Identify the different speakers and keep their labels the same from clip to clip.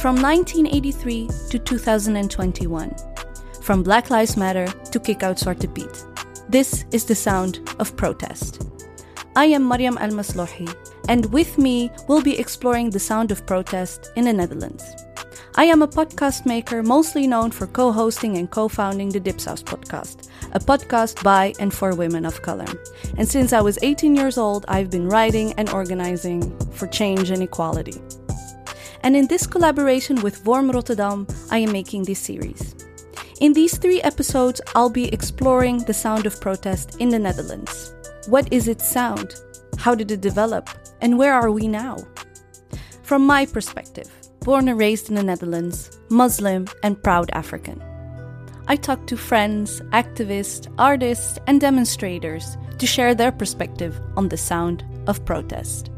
Speaker 1: From 1983 to 2021. From Black Lives Matter to Kick Out Zwarte Piet. This is the sound of protest. I am Mariam El Maslouhi, and with me we'll be exploring the sound of protest in the Netherlands. I am a podcast maker mostly known for co hosting and co founding the Dipsaus podcast, a podcast by and for women of color. And since I was 18 years old, I've been writing and organizing for change and equality. And in this collaboration with WORM Rotterdam, I am making this series. In these three episodes, I'll be exploring the sound of protest in the Netherlands. What is its sound? How did it develop? And where are we now? From my perspective, born and raised in the Netherlands, Muslim, and proud African. I talk to friends, activists, artists, and demonstrators to share their perspective on the sound of protest.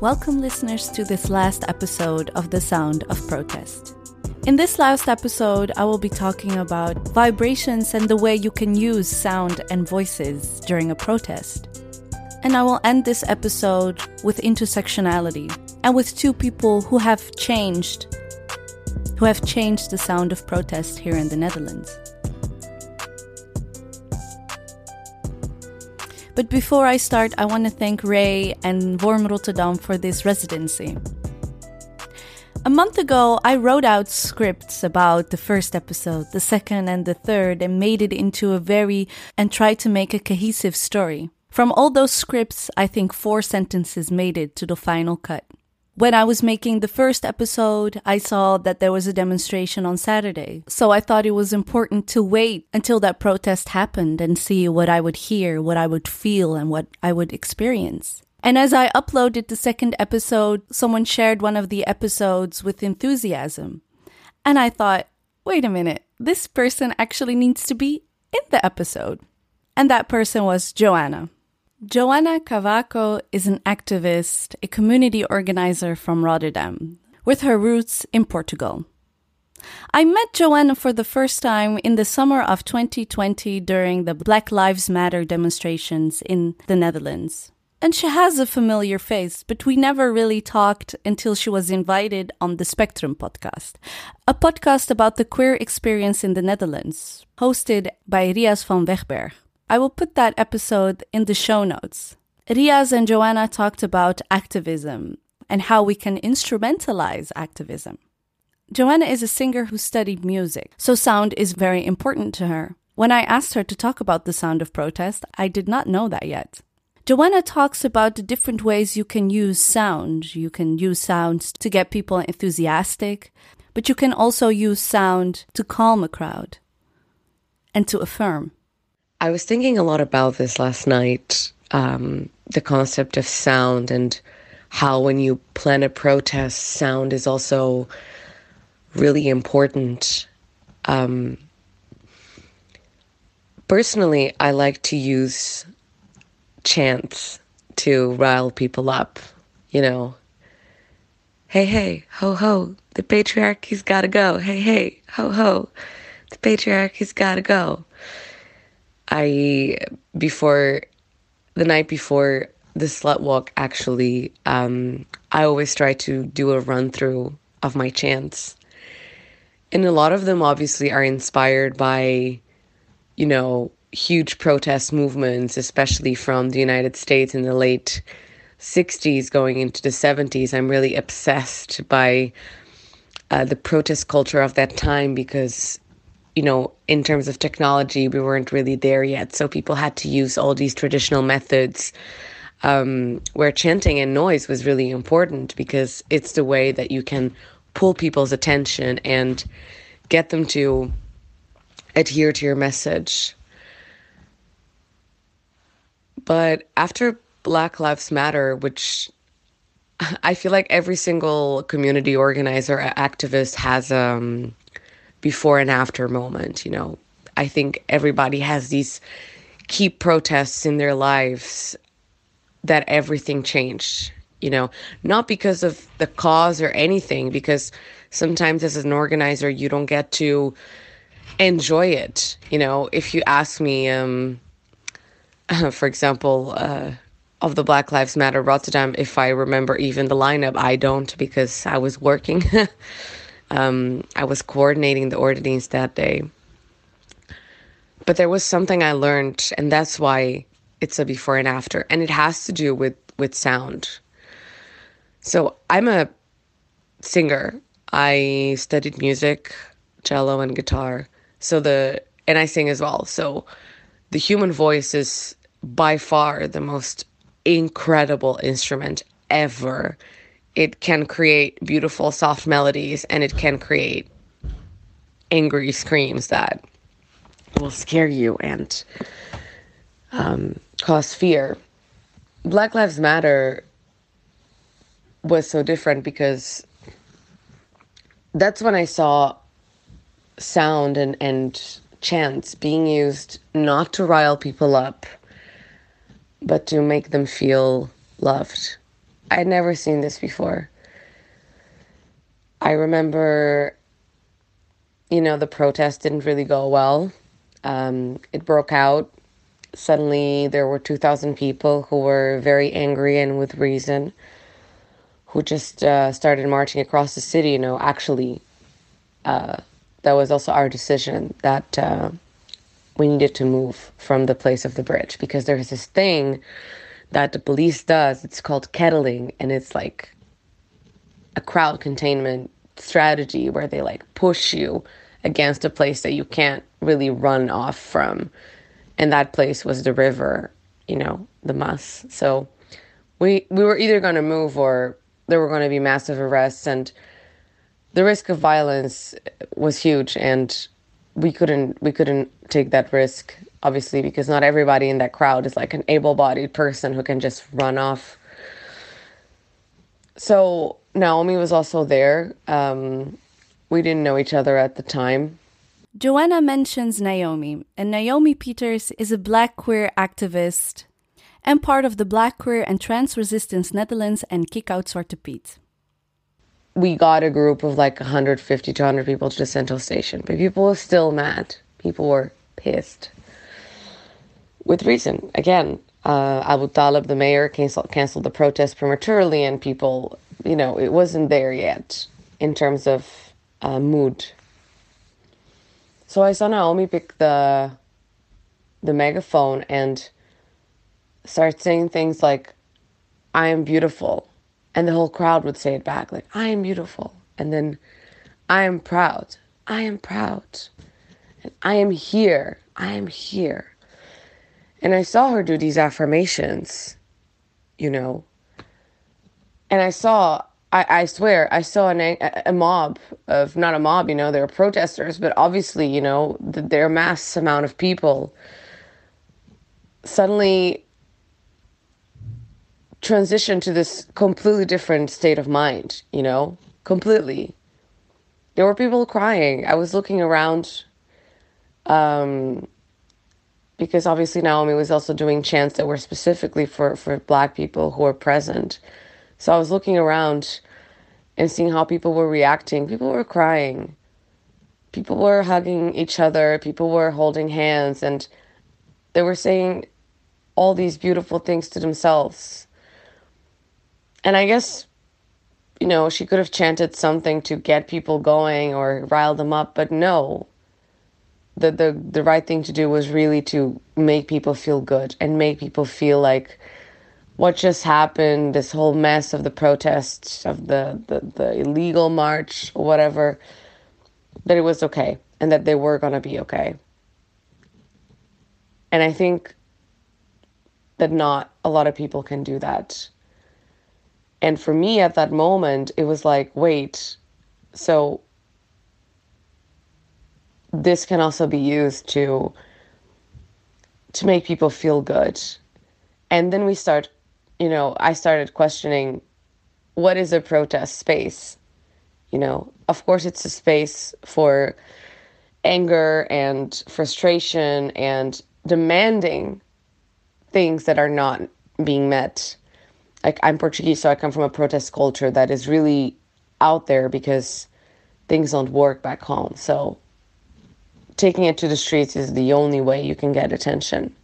Speaker 1: Welcome, listeners, to this last episode of The Sound of Protest. In this last episode, I will be talking about vibrations and the way you can use sound and voices during a protest. And I will end this episode with intersectionality and with two people who have changed, who have changed the sound of protest here in the Netherlands. But before I start, I want to thank Ray and WORM Rotterdam for this residency. A month ago, I wrote out scripts about the first episode, the second, and the third, and made it into a very and tried to make a cohesive story. From all those scripts, I think four sentences made it to the final cut. When I was making the first episode, I saw that there was a demonstration on Saturday. So I thought it was important to wait until that protest happened and see what I would hear, what I would feel, and what I would experience. And as I uploaded the second episode, someone shared one of the episodes with enthusiasm. And I thought, wait a minute, this person actually needs to be in the episode. And that person was Joana. Joana Cavaco is an activist, a community organizer from Rotterdam, with her roots in Portugal. I met Joana for the first time in the summer of 2020 during the Black Lives Matter demonstrations in the Netherlands. And she has a familiar face, but we never really talked until she was invited on the Spectrum podcast, a podcast about the queer experience in the Netherlands, hosted by Rias van Wegberg. I will put that episode in the show notes. Riaz and Joana talked about activism and how we can instrumentalize activism. Joana is a singer who studied music, so sound is very important to her. When I asked her to talk about the sound of protest, I did not know that yet. Joanna talks about the different ways you can use sound. You can use sound to get people enthusiastic, but you can also use sound to calm a crowd and to affirm.
Speaker 2: I was thinking a lot about this last night um, the concept of sound and how, when you plan a protest, sound is also really important. Um, personally, I like to use chants to rile people up, you know. Hey, hey, ho, ho, the patriarchy's gotta go. Hey, hey, ho, ho, the patriarchy's gotta go. I before the night before the slut walk actually um, I always try to do a run through of my chants. And a lot of them obviously are inspired by you know huge protest movements especially from the United States in the late 60s going into the 70s. I'm really obsessed by uh, the protest culture of that time because you know, in terms of technology, we weren't really there yet. So people had to use all these traditional methods um, where chanting and noise was really important because it's the way that you can pull people's attention and get them to adhere to your message. But after Black Lives Matter, which I feel like every single community organizer, activist has um, before and after moment. You know, I think everybody has these key protests in their lives that everything changed you know not because of the cause or anything because sometimes as an organizer you don't get to enjoy it you know if you ask me um for example uh of the Black Lives Matter Rotterdam, if I remember even the lineup, I don't because I was working. um, I was coordinating the ordinings that day. But there was something I learned, and that's why it's a before and after, and it has to do with with sound. So I'm a singer. I studied music, cello, and guitar. So the and I sing as well. So the human voice is by far the most incredible instrument ever. It can create beautiful, soft melodies and it can create angry screams that will scare you and um, cause fear. Black Lives Matter was so different because that's when I saw sound and, and chants being used not to rile people up but to make them feel loved. I had never seen this before. I remember, you know, the protest didn't really go well. Um, it broke out. Suddenly, there were 2,000 people who were very angry and with reason, who just uh, started marching across the city. You know, actually, uh, that was also our decision that. Uh, we needed to move from the place of the bridge because there's this thing that the police does. It's called kettling, and it's like a crowd containment strategy where they like push you against a place that you can't really run off from. And that place was the river, you know, the Maas. So we we were either going to move or there were going to be massive arrests and the risk of violence was huge and we couldn't we couldn't take that risk obviously because not everybody in that crowd is like an able-bodied person who can just run off so naomi was also there um, we didn't know each other at the time
Speaker 1: joana mentions naomi and naomi peters is a black queer activist and part of the black queer and trans resistance netherlands and kick out zwarte piet
Speaker 2: we got a group of like 150 to 100 people to the central station, but people were still mad. People were pissed. With reason. Again, uh, Aboutaleb, the mayor, canceled, canceled the protest prematurely, and people, you know, it wasn't there yet in terms of uh, mood. So I saw Naomi pick the the megaphone and start saying things like, I am beautiful and the whole crowd would say it back like i am beautiful and then i am proud i am proud and i am here i am here and i saw her do these affirmations you know and i saw i, I swear i saw an, a, mob of not a mob you know they were protesters but obviously you know their mass amount of people suddenly transition to this completely different state of mind, you know? Completely. There were people crying. I was looking around um, because obviously Naomi was also doing chants that were specifically for, for black people who were present. So I was looking around and seeing how people were reacting. People were crying. People were hugging each other. People were holding hands and they were saying all these beautiful things to themselves and I guess, you know, she could have chanted something to get people going or rile them up, but no. The, the the right thing to do was really to make people feel good and make people feel like what just happened, this whole mess of the protests, of the, the, the illegal march whatever, that it was okay and that they were going to be okay. And I think that not a lot of people can do that. And for me at that moment, it was like, wait, so this can also be used to to make people feel good. And then we start, you know, I started questioning what is a protest space? You know, of course it's a space for anger and frustration and demanding things that are not being met. Like I'm Portuguese, so I come from a protest culture that is really out there because things don't work back home. So taking it to the streets is the only way you can get attention.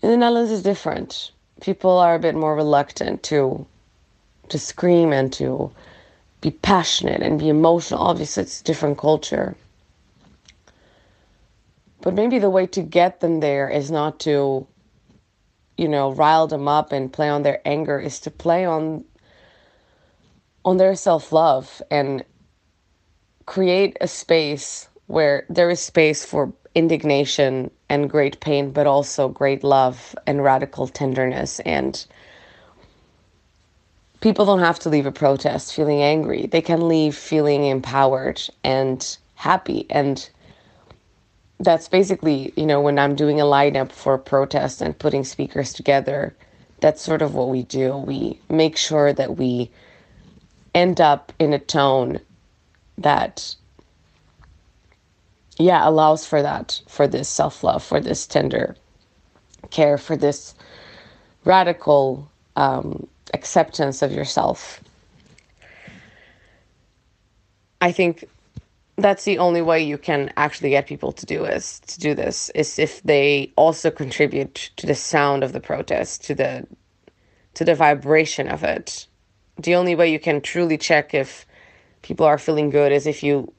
Speaker 2: In the Netherlands is different. People are a bit more reluctant to to scream and to be passionate and be emotional. Obviously, it's a different culture. But maybe the way to get them there is not to, you know, rile them up and play on their anger, is to play on on their self-love and create a space where there is space for indignation and great pain, but also great love and radical tenderness. And people don't have to leave a protest feeling angry. They can leave feeling empowered and happy. And that's basically, you know, when I'm doing a lineup for a protest and putting speakers together, that's sort of what we do. We make sure that we end up in a tone that, yeah, allows for that, for this self love, for this tender care, for this radical um, acceptance of yourself. I think that's the only way you can actually get people to do is to do this is if they also contribute to the sound of the protest to the to the vibration of it the only way you can truly check if people are feeling good is if you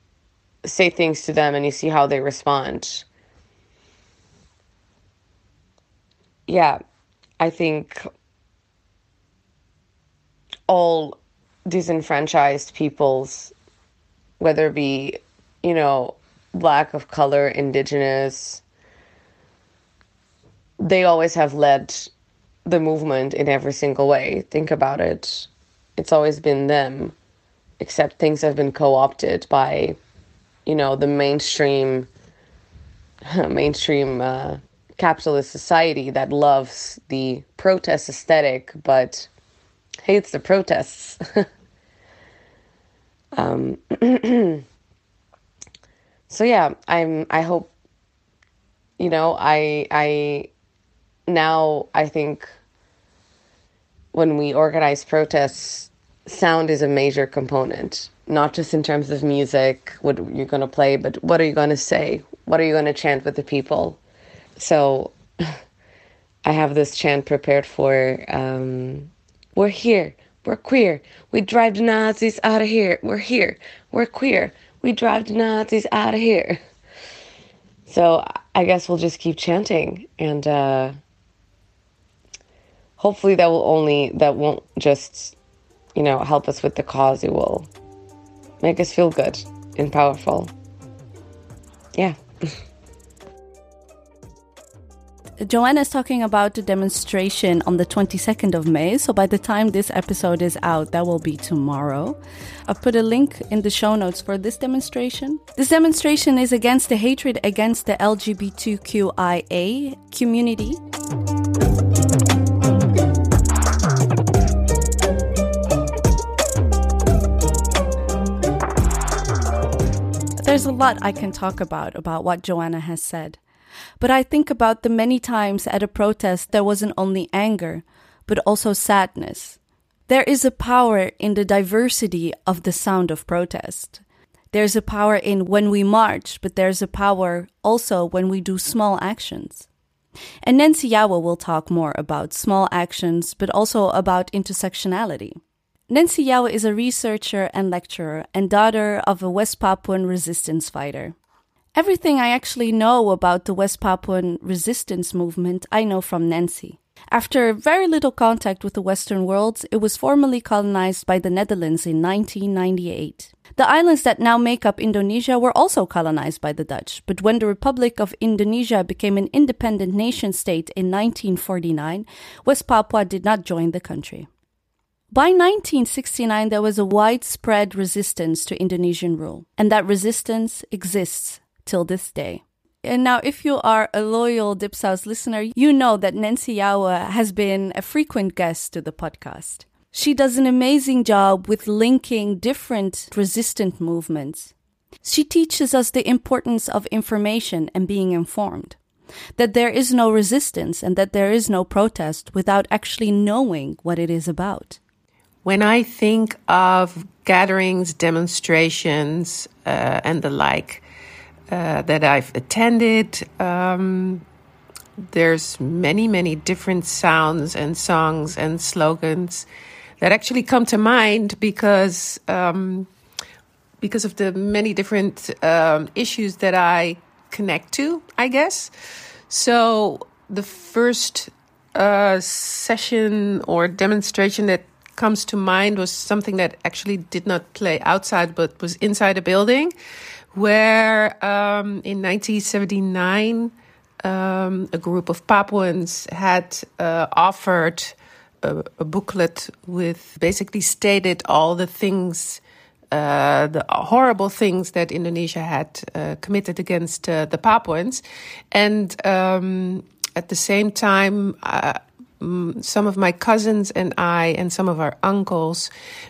Speaker 2: say things to them and you see how they respond yeah i think all disenfranchised peoples whether it be you know, black of color, indigenous, they always have led the movement in every single way. Think about it. It's always been them, except things have been co opted by, you know, the mainstream, mainstream uh, capitalist society that loves the protest aesthetic but hates the protests. um, so yeah, I'm I hope you know, I I now I think when we organize protests, sound is a major component, not just in terms of music, what you're going to play, but what are you going to say? What are you going to chant with the people? So I have this chant prepared for um, We're here, we're queer, we drive the Nazis out of here, we're here, we're queer, we drive the Nazis out of here. So I guess we'll just keep chanting and uh, hopefully that will only that won't just you know help us with the cause it will make us feel good and powerful. Yeah.
Speaker 1: Joana is talking about the demonstration on the 22nd of May. So by the time this episode is out, that will be tomorrow. I'll put a link in the show notes for this demonstration. This demonstration is against the hatred against the LGBTQIA community. There's a lot I can talk about about what Joana has said. But I think about the many times at a protest there wasn't only anger, but also sadness. There is a power in the diversity of the sound of protest. There's a power in when we march, but there's a power also when we do small actions. And Nancy Jouwe will talk more about small actions, but also about intersectionality. Nancy Jouwe is a researcher and lecturer and daughter of a West Papuan resistance fighter. Everything I actually know about the West Papuan resistance movement, I know from Nancy. After very little contact with the Western world, it was formally colonized by the Netherlands in 1998. The islands that now make up Indonesia were also colonized by the Dutch, but when the Republic of Indonesia became an independent nation state in 1949, West Papua did not join the country. By 1969, there was a widespread resistance to Indonesian rule, and that resistance exists till this day. And now, if you are a loyal Dipsaus listener, you know that Nancy Jouwe has been a frequent guest to the podcast. She does an amazing job with linking different resistant movements. She teaches us the importance of information and being informed. that there is no resistance and that there is no protest without actually knowing what it is about.
Speaker 3: When I think of gatherings, demonstrations, uh, and the like uh, that I've attended, um, there's many, many different sounds and songs and slogans that actually come to mind because um, because of the many different um, issues that I connect to, I guess. So the first uh, session or demonstration that comes to mind was something that actually did not play outside but was inside a building where um, in 1979 um, a group of Papuans had uh, offered a, a, booklet with basically stated all the things, uh, the horrible things that Indonesia had uh, committed against uh, the Papuans. And um, at the same time, uh, some of my cousins and I, and some of our uncles,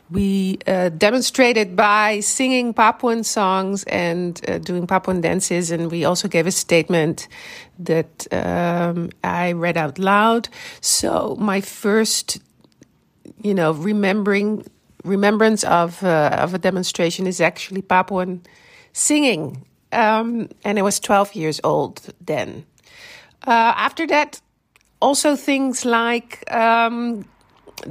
Speaker 3: we uh, demonstrated by singing Papuan songs and uh, doing Papuan dances. And we also gave a statement that um, I read out loud. So my first, you know, remembering remembrance of uh, of a demonstration is actually Papuan singing, um, and I was twelve years old then. Uh, after that, also, things like um,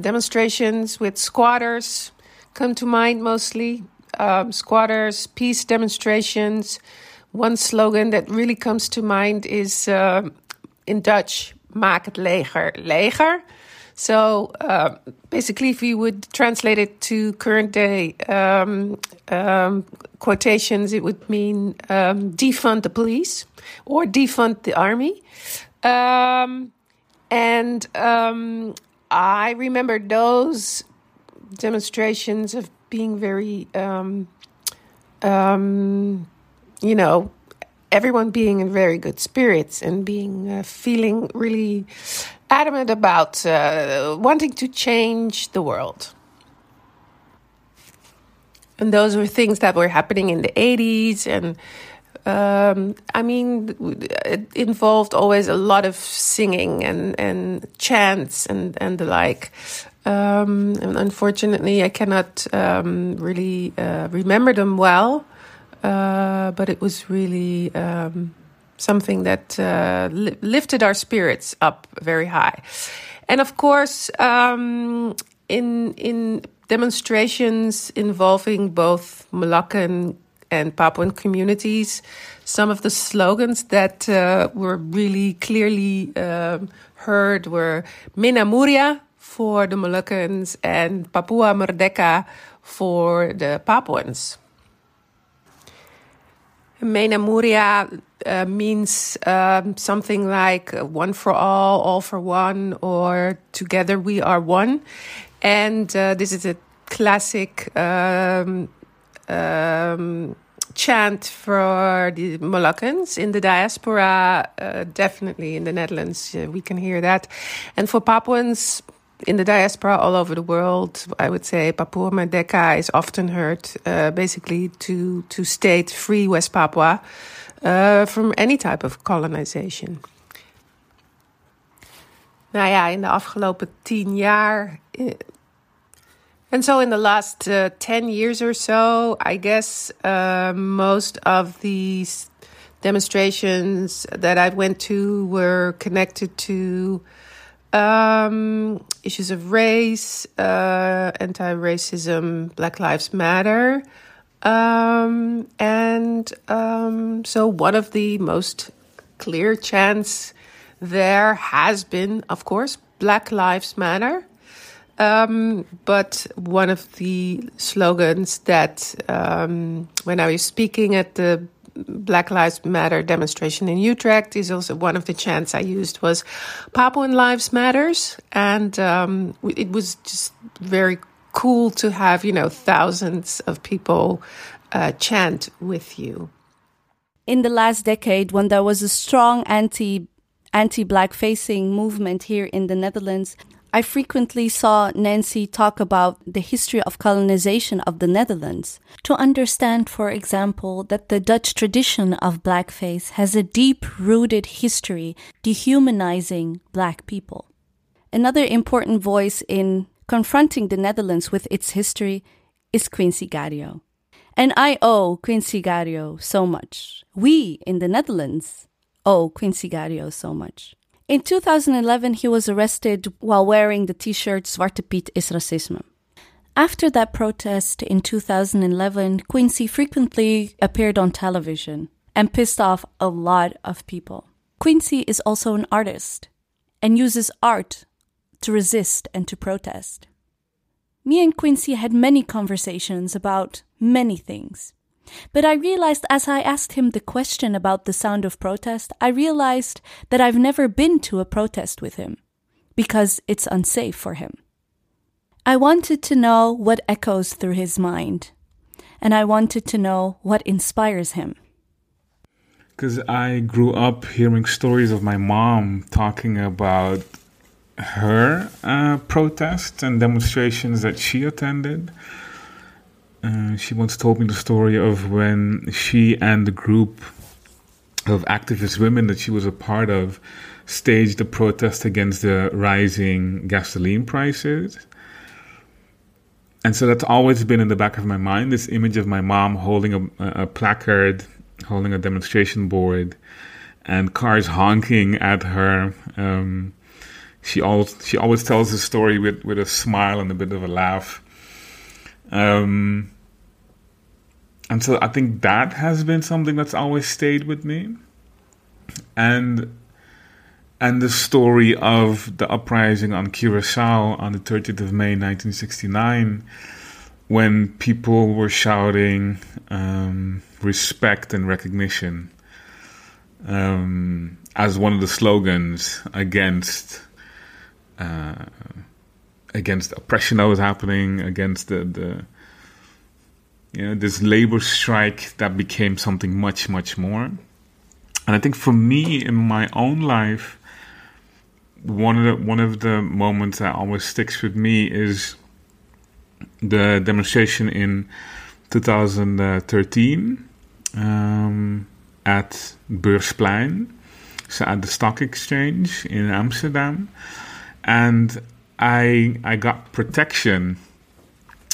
Speaker 3: demonstrations with squatters come to mind mostly. Um, squatters, peace demonstrations. One slogan that really comes to mind is uh, in Dutch, maak het leger leger. So uh, basically, if you would translate it to current day um, um, quotations, it would mean um, defund the police or defund the army. Um, and um, I remember those demonstrations of being very, um, um, you know, everyone being in very good spirits and being uh, feeling really adamant about uh, wanting to change the world. And those were things that were happening in the 80s and um, I mean, it involved always a lot of singing and, and chants and, and the like. Um, and unfortunately, I cannot um, really uh, remember them well, uh, but it was really um, something that uh, li lifted our spirits up very high. And of course, um, in in demonstrations involving both Moluccan and Papuan communities. Some of the slogans that uh, were really clearly um, heard were Mena Muria for the Moluccans and Papua Merdeka for the Papuans. Mena Muria uh, means um, something like one for all, all for one, or together we are one. And uh, this is a classic um, um, chant for the Moluccans in the diaspora, uh, definitely in the Netherlands, uh, we can hear that. And for Papuans in the diaspora all over the world, I would say Papua Merdeka is often heard uh, basically to, to state free West Papua uh, from any type of colonization. Nou ja, in de afgelopen tien jaar eh, and so, in the last uh, 10 years or so, I guess uh, most of these demonstrations that I went to were connected to um, issues of race, uh, anti racism, Black Lives Matter. Um, and um, so, one of the most clear chants there has been, of course, Black Lives Matter. Um, but one of the slogans that um, when I was speaking at the Black Lives Matter demonstration in Utrecht is also one of the chants I used was Papuan Lives Matters, and um, it was just very cool to have you know thousands of people uh, chant with you.
Speaker 1: In the last decade, when there was a strong anti anti black facing movement here in the Netherlands, I frequently saw Nancy talk about the history of colonization of the Netherlands to understand, for example, that the Dutch tradition of blackface has a deep rooted history dehumanizing black people. Another important voice in confronting the Netherlands with its history is Quinsy Gario. And I owe Quinsy Gario so much. We in the Netherlands owe Quinsy Gario so much. In 2011, he was arrested while wearing the t shirt Zwarte Piet is racisme. After that protest in 2011, Quinsy frequently appeared on television and pissed off a lot of people. Quinsy is also an artist and uses art to resist and to protest. Me and Quinsy had many conversations about many things. But I realized as I asked him the question about the sound of protest, I realized that I've never been to a protest with him because it's unsafe for him. I wanted to know what echoes through his mind, and I wanted to know what inspires him.
Speaker 4: Because I grew up hearing stories of my mom talking about her uh, protests and demonstrations that she attended uh, she once told me the story of when she and the group of activist women that she was a part of staged a protest against the rising gasoline prices. And so that's always been in the back of my mind this image of my mom holding a, a placard, holding a demonstration board, and cars honking at her. Um, she always she always tells the story with, with a smile and a bit of a laugh. Um, and so I think that has been something that's always stayed with me. And and the story of the uprising on Curacao on the 30th of May 1969 when people were shouting um, respect and recognition um, as one of the slogans against uh, against oppression that was happening, against the, the you know, this labor strike that became something much, much more. And I think for me in my own life, one of the one of the moments that always sticks with me is the demonstration in 2013 um, at Beursplein, so at the stock exchange in Amsterdam, and I I got protection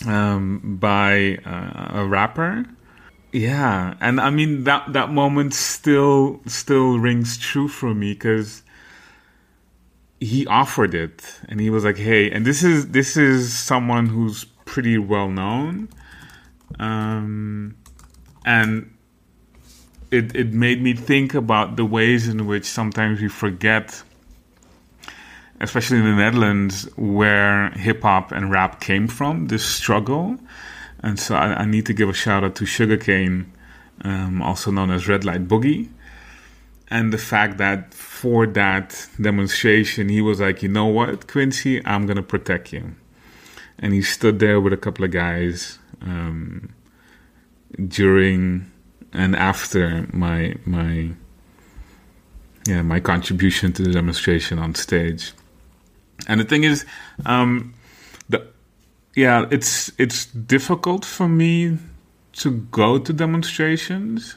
Speaker 4: um, by uh, a rapper. Yeah, and I mean that that moment still still rings true for me because he offered it, and he was like, "Hey," and this is this is someone who's pretty well known, um, and it it made me think about the ways in which sometimes we forget especially in the Netherlands, where hip hop and rap came from, this struggle. And so I, I need to give a shout out to Sugarcane, um, also known as Red Light Boogie. And the fact that for that demonstration, he was like, you know what, Quinsy, I'm going to protect you. And he stood there with a couple of guys um, during and after my my yeah my contribution to the demonstration on stage and the thing is, um, the yeah, it's it's difficult for me to go to demonstrations.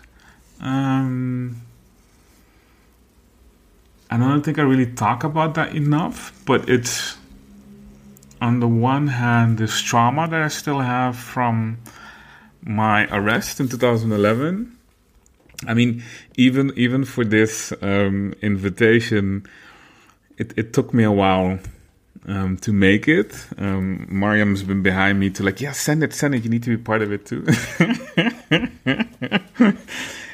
Speaker 4: Um, I don't think I really talk about that enough, but it's on the one hand this trauma that I still have from my arrest in 2011. I mean, even even for this um, invitation, it, it took me a while um, to make it. Um, Mariam's been behind me to like, yeah, send it, send it. You need to be part of it too.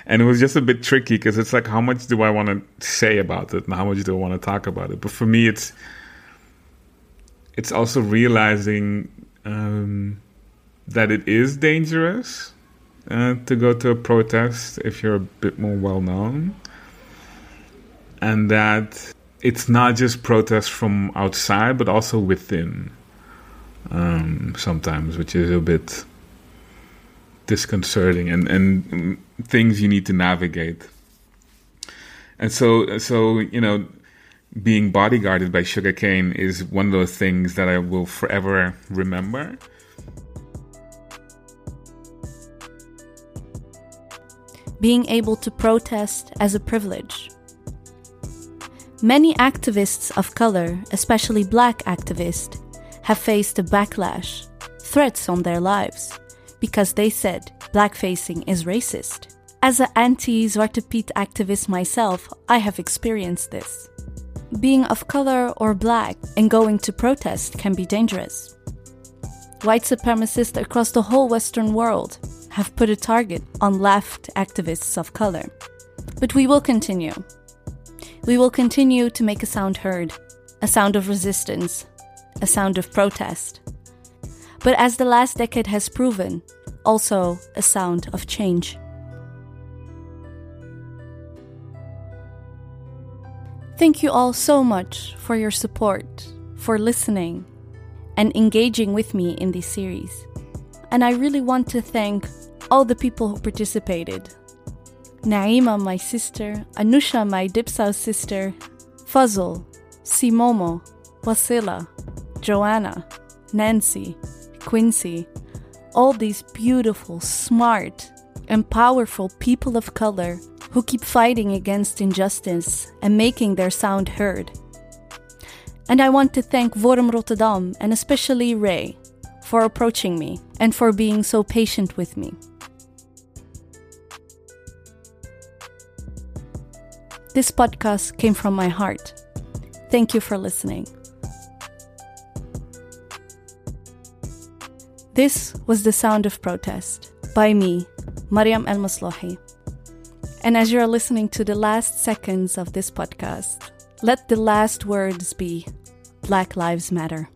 Speaker 4: and it was just a bit tricky because it's like, how much do I want to say about it, and how much do I want to talk about it? But for me, it's it's also realizing um, that it is dangerous uh, to go to a protest if you're a bit more well known, and that it's not just protests from outside, but also within. Um, sometimes, which is a bit disconcerting, and and things you need to navigate. And so, so you know, being bodyguarded by sugarcane is one of those things that I will forever remember.
Speaker 1: Being able to protest as a privilege. Many activists of color, especially black activists, have faced a backlash, threats on their lives, because they said blackfacing is racist. As an anti Zwarte Piet activist myself, I have experienced this. Being of color or black and going to protest can be dangerous. White supremacists across the whole Western world have put a target on left activists of color. But we will continue. We will continue to make a sound heard, a sound of resistance, a sound of protest. But as the last decade has proven, also a sound of change. Thank you all so much for your support, for listening, and engaging with me in this series. And I really want to thank all the people who participated Naima, my sister, Anusha, my Dipsaus sister, Fuzzle, Simomo, Wasila, Joana, Nancy, Quinsy, all these beautiful, smart, and powerful people of color who keep fighting against injustice and making their sound heard. And I want to thank WORM Rotterdam and especially Ray for approaching me and for being so patient with me. This podcast came from my heart. Thank you for listening. This was The Sound of Protest by me, Mariam El Maslouhi. And as you're listening to the last seconds of this podcast, let the last words be Black Lives Matter.